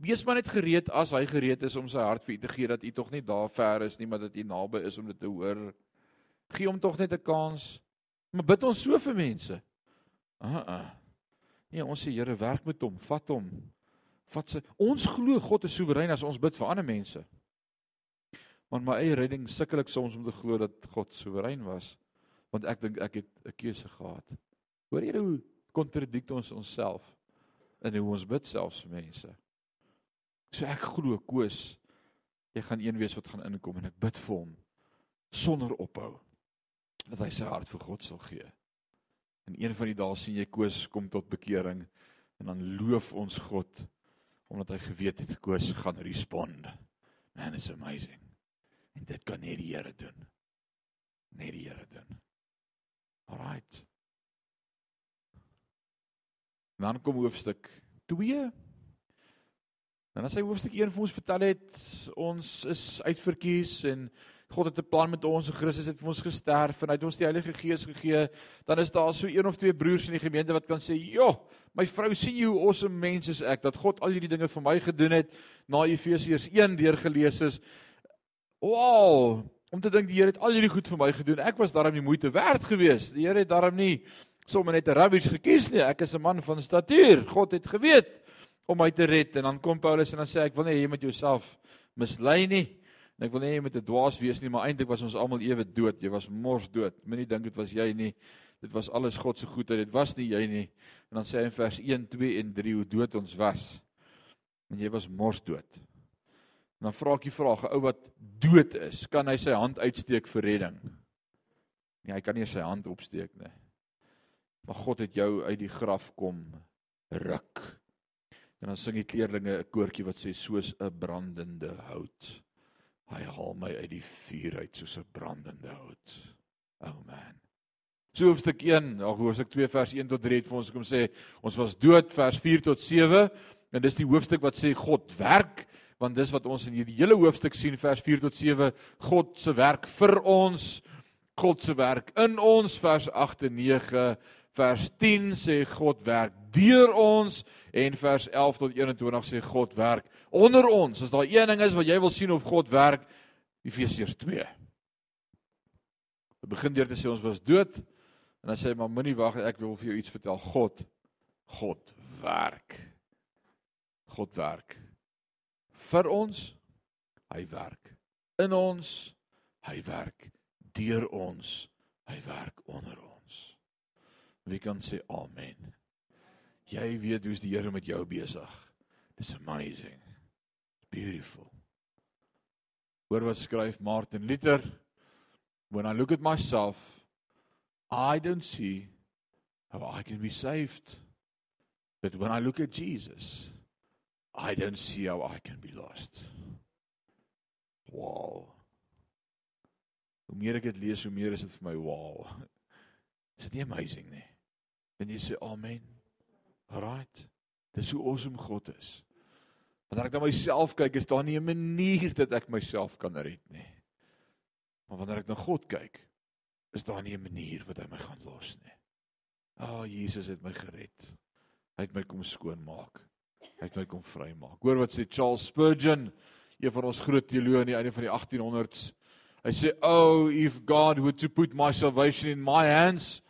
Wees maar net gereed as hy gereed is om sy hart vir U te gee dat U tog nie daar ver is nie, maar dat U naby is om dit te hoor. Gee hom tog net 'n kans. Maar bid ons so vir mense. Ah ah. Nee, ons sê Here, werk met hom, vat hom. Vat sy. Ons glo God is soewerein as ons bid vir ander mense. Maar my eie redding sukkel ek soms om te glo dat God soewerein was, want ek dink ek het 'n keuse gehad. Hoor jy hoe kontradikt ons onsself in hoe ons bid selfs vir mense? So ek glo Koos, jy gaan een wees wat gaan inkom en ek bid vir hom sonder ophou dat hy sy hart vir God sal gee. En een van die dae sien jy Koos kom tot bekering en dan loof ons God omdat hy geweet het Koos gaan respond. Man, it's amazing. En dit kan net die Here doen. Net die Here doen. Alraight. Dan kom hoofstuk 2. En as hy hoofstuk 1 vir ons vertel het, ons is uitverkies en God het 'n plan met ons en Christus het vir ons gesterf en hy het ons die Heilige Gees gegee, dan is daar so een of twee broers in die gemeente wat kan sê, "Jo, my vrou, sien jy hoe awesome mens is ek dat God al hierdie dinge vir my gedoen het na Efesiërs 1 deurgelees is." Wow, om te dink die Here het al hierdie goed vir my gedoen. Ek was daarom nie moeite werd geweest. Die Here het daarom nie sommer net 'n rubbish gekies nie. Ek is 'n man van statuur. God het geweet om my te red en dan kom Paulus en dan sê ek wil nie jy met jouself mislei nie. En ek wil nie jy met 'n dwaas wees nie, maar eintlik was ons almal ewe dood. Jy was mors dood. Moenie dink dit was jy nie. Dit was alles God se goedheid. Dit was nie jy nie. En dan sê hy in vers 1, 2 en 3 hoe dood ons was. En jy was mors dood. En dan vra ek die vraag: 'n Ou wat dood is, kan hy sy hand uitsteek vir redding? Nee, hy kan nie sy hand opsteek nie. Maar God het jou uit die graf kom ruk. En dan sing die kleerlinge 'n koortjie wat sê soos 'n brandende hout. Hy haal my uit die vuur uit soos 'n brandende hout. Oh man. So hoofstuk 1, ag hoofstuk 2 vers 1 tot 3 het vir ons kom sê ons was dood vers 4 tot 7 en dis die hoofstuk wat sê God werk want dis wat ons in hierdie hele hoofstuk sien vers 4 tot 7 God se werk vir ons God se werk in ons vers 8 en 9 vers 10 sê God werk deur ons en vers 11 tot 21 sê God werk onder ons. As daar een ding is wat jy wil sien of God werk Efesiërs 2 Dit begin deur te sê ons was dood. En dan sê hy maar moenie wag ek wil vir jou iets vertel. God God werk. God werk vir ons. Hy werk in ons. Hy werk deur ons. Hy werk onder ons wie kan sê amen jy weet hoe's die Here met jou besig dis amazing it's beautiful hoor wat skryf Martin Luther when i look at myself i don't see how i can be saved but when i look at jesus I don't see how I can be lost. Wow. Hoe meer ek dit lees, hoe meer is dit vir my wow. Is dit nie amazing nie? En jy sê amen. Right. Dis hoe awesome God is. Wanneer ek na myself kyk, is daar nie 'n manier dat ek myself kan red nie. Maar wanneer ek na God kyk, is daar nie 'n manier wat hy my gaan los nie. Ah, oh, Jesus het my gered. Hy het my kom skoonmaak. Hy het my kom vrymaak. Hoor wat sê Charles Spurgeon, een van ons groot teoloë aan die einde van die 1800s. Hy sê, "Oh, if God were to put my salvation in my hands,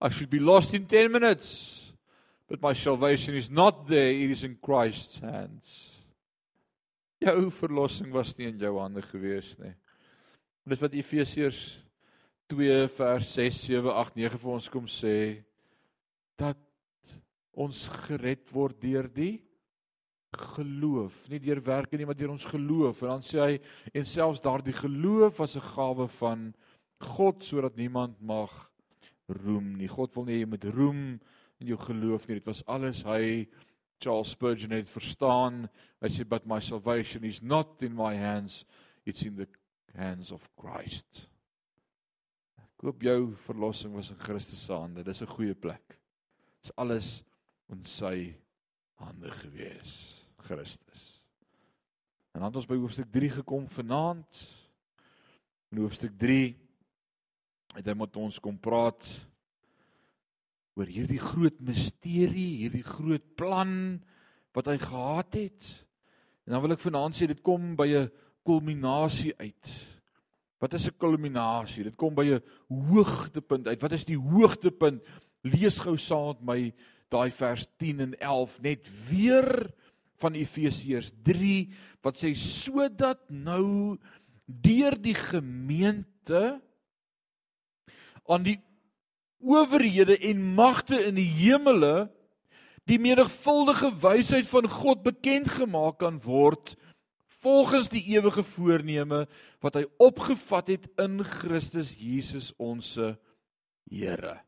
I should be lost in 10 minutes. But my salvation is not there, it is in Christ's hands." Jou verlossing was nie in jou hande gewees nie. Dis wat Efesiërs 2 vers 6, 7, 8, 9 vir ons kom sê dat ons gered word deur die geloof, nie deur werke nie, maar deur ons geloof. En dan sê hy en selfs daardie geloof was 'n gawe van God sodat niemand mag roem nie. God wil nie jy moet roem in jou geloof nie. Dit was alles hy Charles Spurgeon het verstaan. Hy sê but my salvation is not in my hands, it's in the hands of Christ. Koop jou verlossing was in Christus se hande. Dis 'n goeie plek. Dis alles in sy hande gewees. Christus. En dan het ons by hoofstuk 3 gekom vanaand. In hoofstuk 3 het hy met ons kom praat oor hierdie groot misterie, hierdie groot plan wat hy gehad het. En dan wil ek vanaand sê dit kom by 'n kulminasie uit. Wat is 'n kulminasie? Dit kom by 'n hoogtepunt uit. Wat is die hoogtepunt? Lees gou saam met my daai vers 10 en 11 net weer van Efesiërs 3 wat sê sodat nou deur die gemeente aan die owerhede en magte in die hemele die menigvuldige wysheid van God bekend gemaak kan word volgens die ewige voorneme wat hy opgevat het in Christus Jesus ons Here.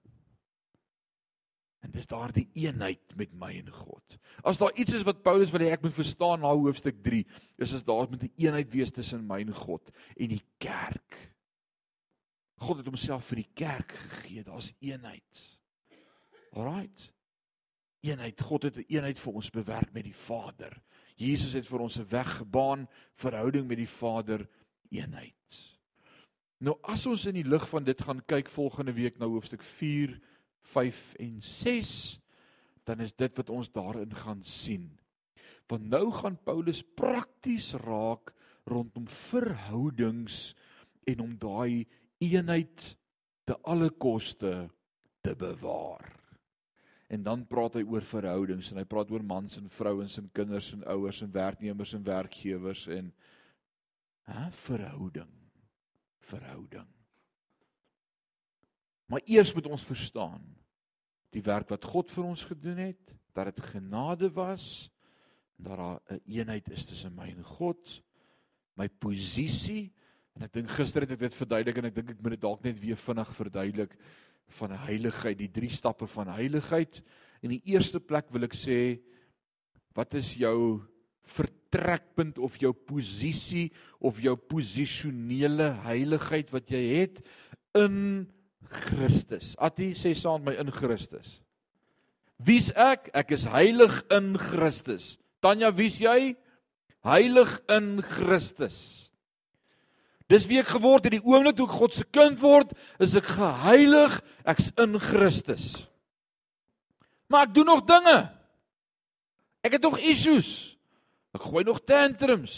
En dis daardie eenheid met my en God. As daar iets is wat Paulus wil hê ek moet verstaan na hoofstuk 3, is as daar moet 'n eenheid wees tussen my en God en die kerk. God het homself vir die kerk gegee. Daar's eenheid. Alraight. Eenheid. God het 'n eenheid vir ons bewerk met die Vader. Jesus het vir ons 'n weg gebaan, verhouding met die Vader, eenheid. Nou as ons in die lig van dit gaan kyk volgende week na hoofstuk 4 5 en 6 dan is dit wat ons daarin gaan sien. Want nou gaan Paulus prakties raak rondom verhoudings en om daai eenheid te alle koste te bewaar. En dan praat hy oor verhoudings en hy praat oor mans en vrouens en kinders en ouers en werknemers en werkgewers en hè verhouding. Verhouding. Maar eers moet ons verstaan die werk wat God vir ons gedoen het, dat dit genade was en dat daar 'n eenheid is tussen my en God, my posisie en ek dink gister het ek dit verduidelik en ek dink ek moet dit dalk net weer vinnig verduidelik van heiligheid, die drie stappe van heiligheid. In die eerste plek wil ek sê wat is jou vertrekpunt of jou posisie of jou posisionele heiligheid wat jy het in Christus. Attie sê saam met my in Christus. Wie's ek? Ek is heilig in Christus. Tanya, wie's jy? Heilig in Christus. Dis wie ek geword het die oomblik toe ek God se kind word, is ek geheilig, ek's in Christus. Maar ek doen nog dinge. Ek het nog issues. Ek gooi nog tantrums.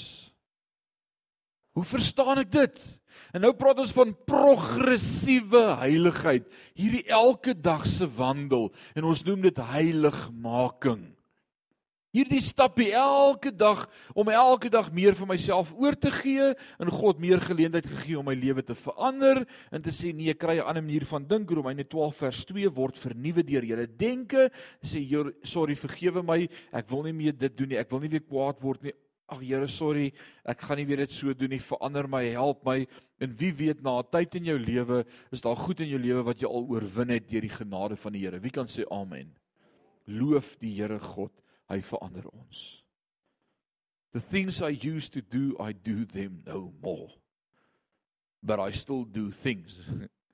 Hoe verstaan ek dit? En nou praat ons van progressiewe heiligheid, hierdie elke dag se wandel en ons noem dit heiligmaking. Hierdie stappie elke dag om elke dag meer van myself oor te gee en God meer geleentheid gegee om my lewe te verander en te sê nee, kry 'n ander manier van dink. Romeine 12 vers 2 word vernuwe deur julle denke. Sê sorry, vergewe my. Ek wil nie meer dit doen nie. Ek wil nie weer kwaad word nie. Ag Here, sorry, ek gaan nie weer dit so doen nie. Verander my, help my. En wie weet na 'n tyd in jou lewe is daar goed in jou lewe wat jy al oorwin het deur die genade van die Here. Wie kan sê amen? Loof die Here God. Hy verander ons. The things I used to do, I do them no more. But I still do things.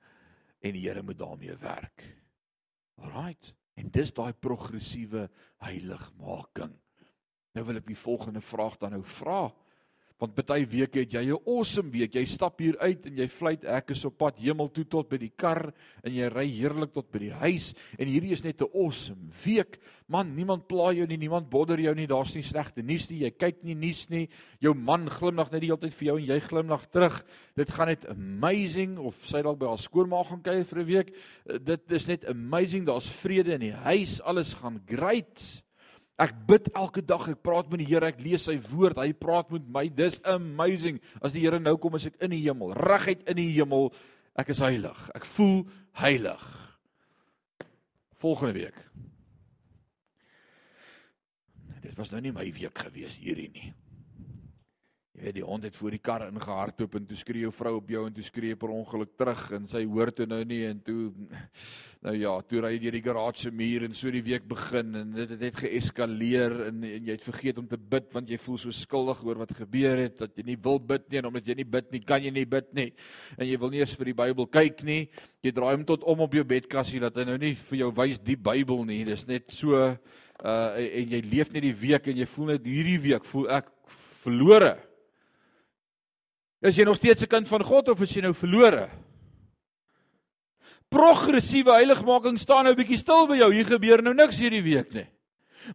en die Here moet daarmee werk. Alraight. En dis daai progressiewe heiligmaking. Nou wil ek die volgende vraag dan nou vra. Want baie weke het jy 'n awesome week. Jy stap hier uit en jy fluit ek is op pad hemel toe tot by die kar en jy ry heerlik tot by die huis en hierdie is net 'n awesome week. Man, niemand pla jou nie, niemand bodder jou nie. Daar's nie slegte nuus nie. Jy kyk nie nuus nie. Jou man glimlag net die hele tyd vir jou en jy glimlag terug. Dit gaan net amazing of sy dalk by haar skoonma gaan kuier vir 'n week. Dit is net amazing. Daar's vrede in die huis. Alles gaan great. Ek bid elke dag, ek praat met die Here, ek lees sy woord, hy praat met my. Dis amazing. As die Here nou kom, is ek in die hemel, reguit in die hemel. Ek is heilig. Ek voel heilig. Volgende week. Dit was nou nie my week gewees hierdie nie. Jy weet die hond het voor die kar ingehardloop en toe skree jou vrou op jou en toe skree per ongeluk terug en sy hoor toe nou nie en toe nou ja, toe ry jy deur die garage se muur en so die week begin en dit het net geeskaleer en, en jy het vergeet om te bid want jy voel so skuldig oor wat gebeur het dat jy nie wil bid nie en omdat jy nie bid nie, kan jy nie bid nie. En jy wil nie eens vir die Bybel kyk nie. Jy draai hom tot om op jou bedkassie dat hy nou nie vir jou wys die Bybel nie. Dis net so uh en jy leef net die week en jy voel net hierdie week voel ek verlore. Is jy nog steeds 'n kind van God of is jy nou verlore? Progressiewe heiligmaking staan nou 'n bietjie stil by jou. Hier gebeur nou niks hierdie week nie.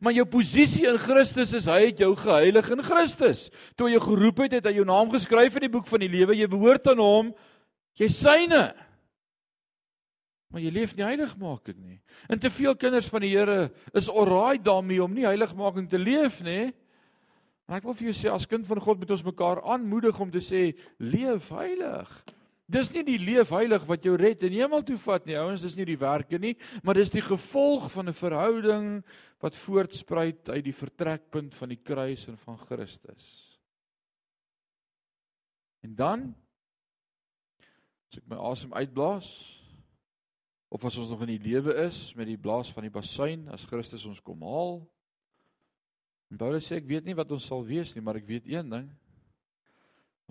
Maar jou posisie in Christus is hy het jou geheilig in Christus. Toe jy geroep het, het hy jou naam geskryf in die boek van die lewe. Jy behoort aan hom. Jy syne. Maar jy leef nie heiligmaking nie. En te veel kinders van die Here is alraai daarmee om nie heiligmaking te leef nie. En ek wil vir jou sê as kind van God moet ons mekaar aanmoedig om te sê leef heilig. Dis nie die leef heilig wat jou red en hemel toe vat nie, ouens, dis nie die werke nie, maar dis die gevolg van 'n verhouding wat voortspruit uit die vertrekpunt van die kruis en van Christus. En dan as ek my asem uitblaas of as ons nog in die lewe is met die blaas van die basuin as Christus ons kom haal En Paulus sê ek weet nie wat ons sal wees nie, maar ek weet een ding.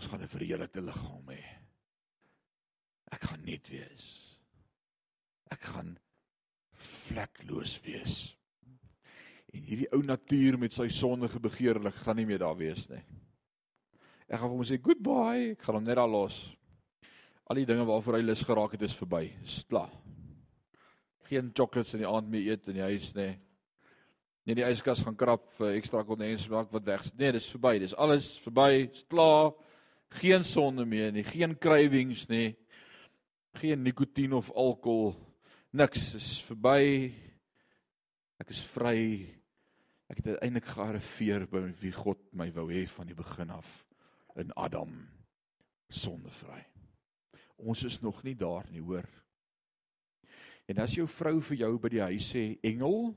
Ons gaan 'n verheerlikte liggaam hê. Ek gaan net wees. Ek gaan vlekloos wees. En hierdie ou natuur met sy sondige begeerlik gaan nie meer daar wees nie. Ek gaan vir hom sê goodbye, ek gaan hom net daar los. Al die dinge waarvoor hy lus geraak het is verby. Klaar. Geen chocolates in die aand meer eet in die huis nie nie die yskas gaan krap vir ekstra kondensmelk wat weg. Nee, dis verby. Dis alles verby. Dit's klaar. Geen sonde meer nie, geen cravings nie. Geen nikotien of alkohol. Niks is verby. Ek is vry. Ek het eintlik gearriveer by wie God my wou hê van die begin af in Adam sondevry. Ons is nog nie daar nie, hoor. En as jou vrou vir jou by die huis sê engel,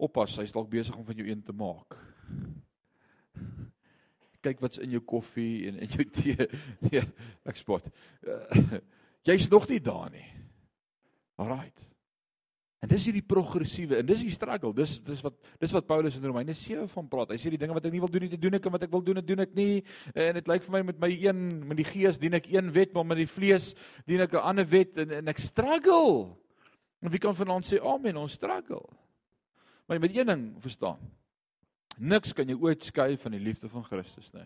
Oppas, hy's dalk besig om van jou een te maak. Kyk wat's in jou koffie en in jou tee. Nee, ek spot. Uh, Jy's nog nie daar nie. Alraight. En dis hierdie progressiewe en dis die struggle. Dis dis wat dis wat Paulus in Romeine 7 van praat. Hy sê die dinge wat ek nie wil doen nie, doen ek en wat ek wil doen, doen ek nie. En dit lyk vir my met my een met die gees dien ek een wet, maar met die vlees dien ek 'n ander wet en en ek struggle. En wie kan vanaand sê amen, ons struggle. Maar jy moet een ding verstaan. Niks kan jou ooit skei van die liefde van Christus nie.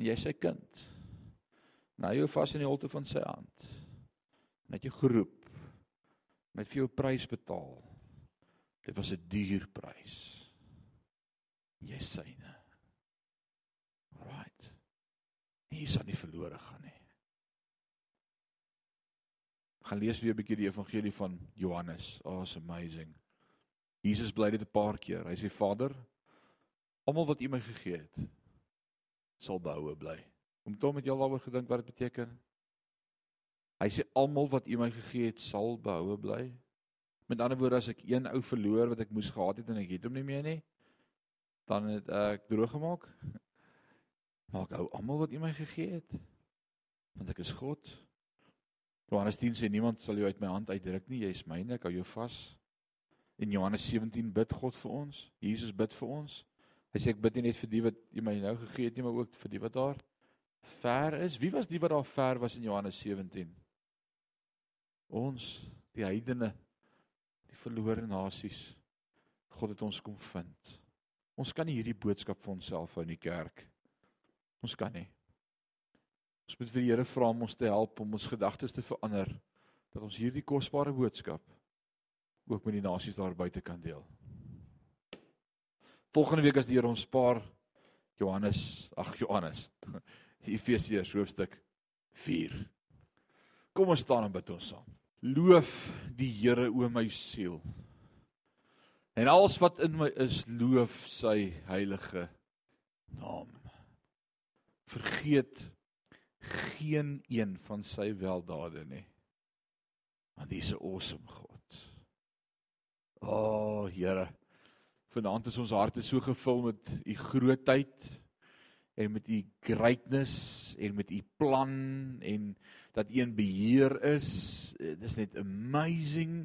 Jy is sy kind. Nou jy vas in die holte van sy hand. Net jy geroep met vir jou prys betaal. Dit was 'n duur prys. Jy syne. Right. Hier sal nie verlore gaan nie. Gaan lees weer 'n bietjie die evangelie van Johannes. Oh, it's amazing. Jesus bly dit 'n paar keer. Hy sê Vader, almal wat U my gegee het, sal behoue bly. Kom toe met jou daaroor gedink wat dit beteken. Hy sê almal wat U my gegee het sal behoue bly. Met ander woorde as ek een ou verloor wat ek moes gehad het en ek het hom nie meer nie, dan het ek droog gemaak. Maar ek hou almal wat U my gegee het. Want ek is God. Johannes 10 sê niemand sal jou uit my hand uitdruk nie, jy is myne, ek hou jou vas. In Johannes 17 bid God vir ons. Jesus bid vir ons. Hy sê ek bid nie net vir die wat U my nou gegee het nie, maar ook vir die wat daar ver is. Wie was die wat daar ver was in Johannes 17? Ons, die heidene, die verlore nasies. God het ons kom vind. Ons kan nie hierdie boodskap vir onsself hou in die kerk. Ons kan nie. Ons moet vir die Here vra om ons te help om ons gedagtes te verander dat ons hierdie kosbare boodskap ook met die nasies daar buite kan deel. Volgende week as die Here ons spaar Johannes, ag Johannes. Efesiërs hoofstuk 4. Kom ons staan en bid ons saam. Loof die Here o my siel. En alles wat in my is, loof sy heilige naam. Vergeet geen een van sy weldade nie. Want hy is 'n awesome God. O, oh, Here, vanaand is ons harte so gevul met u grootheid en met u greatness en met u plan en dat U in beheer is. Eh, dit is net amazing.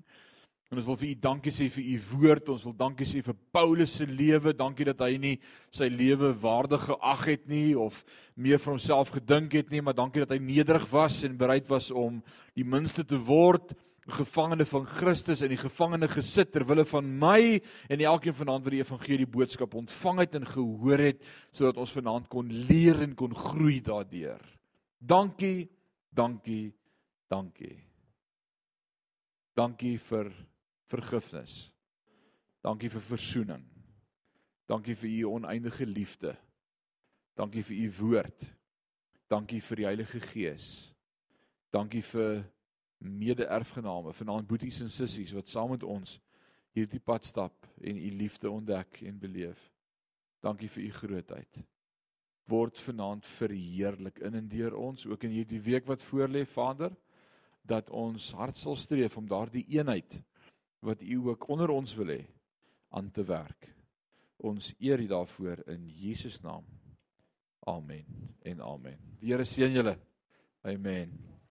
En ons wil vir U dankie sê vir U woord. Ons wil dankie sê vir Paulus se lewe. Dankie dat hy nie sy lewe waardig geag het nie of meer vir homself gedink het nie, maar dankie dat hy nederig was en bereid was om die minste te word gevangene van Christus in die gevangene gesit ter wille van my en elkeen vanaand wat die evangelie boodskap ontvang het en gehoor het sodat ons vanaand kon leer en kon groei daardeur. Dankie Dankie. Dankie. Dankie vir vergifnis. Dankie vir verzoening. Dankie vir u oneindige liefde. Dankie vir u woord. Dankie vir die Heilige Gees. Dankie vir mede-erfgename, vanaand boeties en sissies wat saam met ons hierdie pad stap en u liefde ontdek en beleef. Dankie vir u grootheid word vanaand verheerlik in en deur ons ook in hierdie week wat voorlê Vader dat ons hart sal streef om daardie eenheid wat U ook onder ons wil hê aan te werk. Ons eer U daarvoor in Jesus naam. Amen en amen. Die Here seën julle. Amen.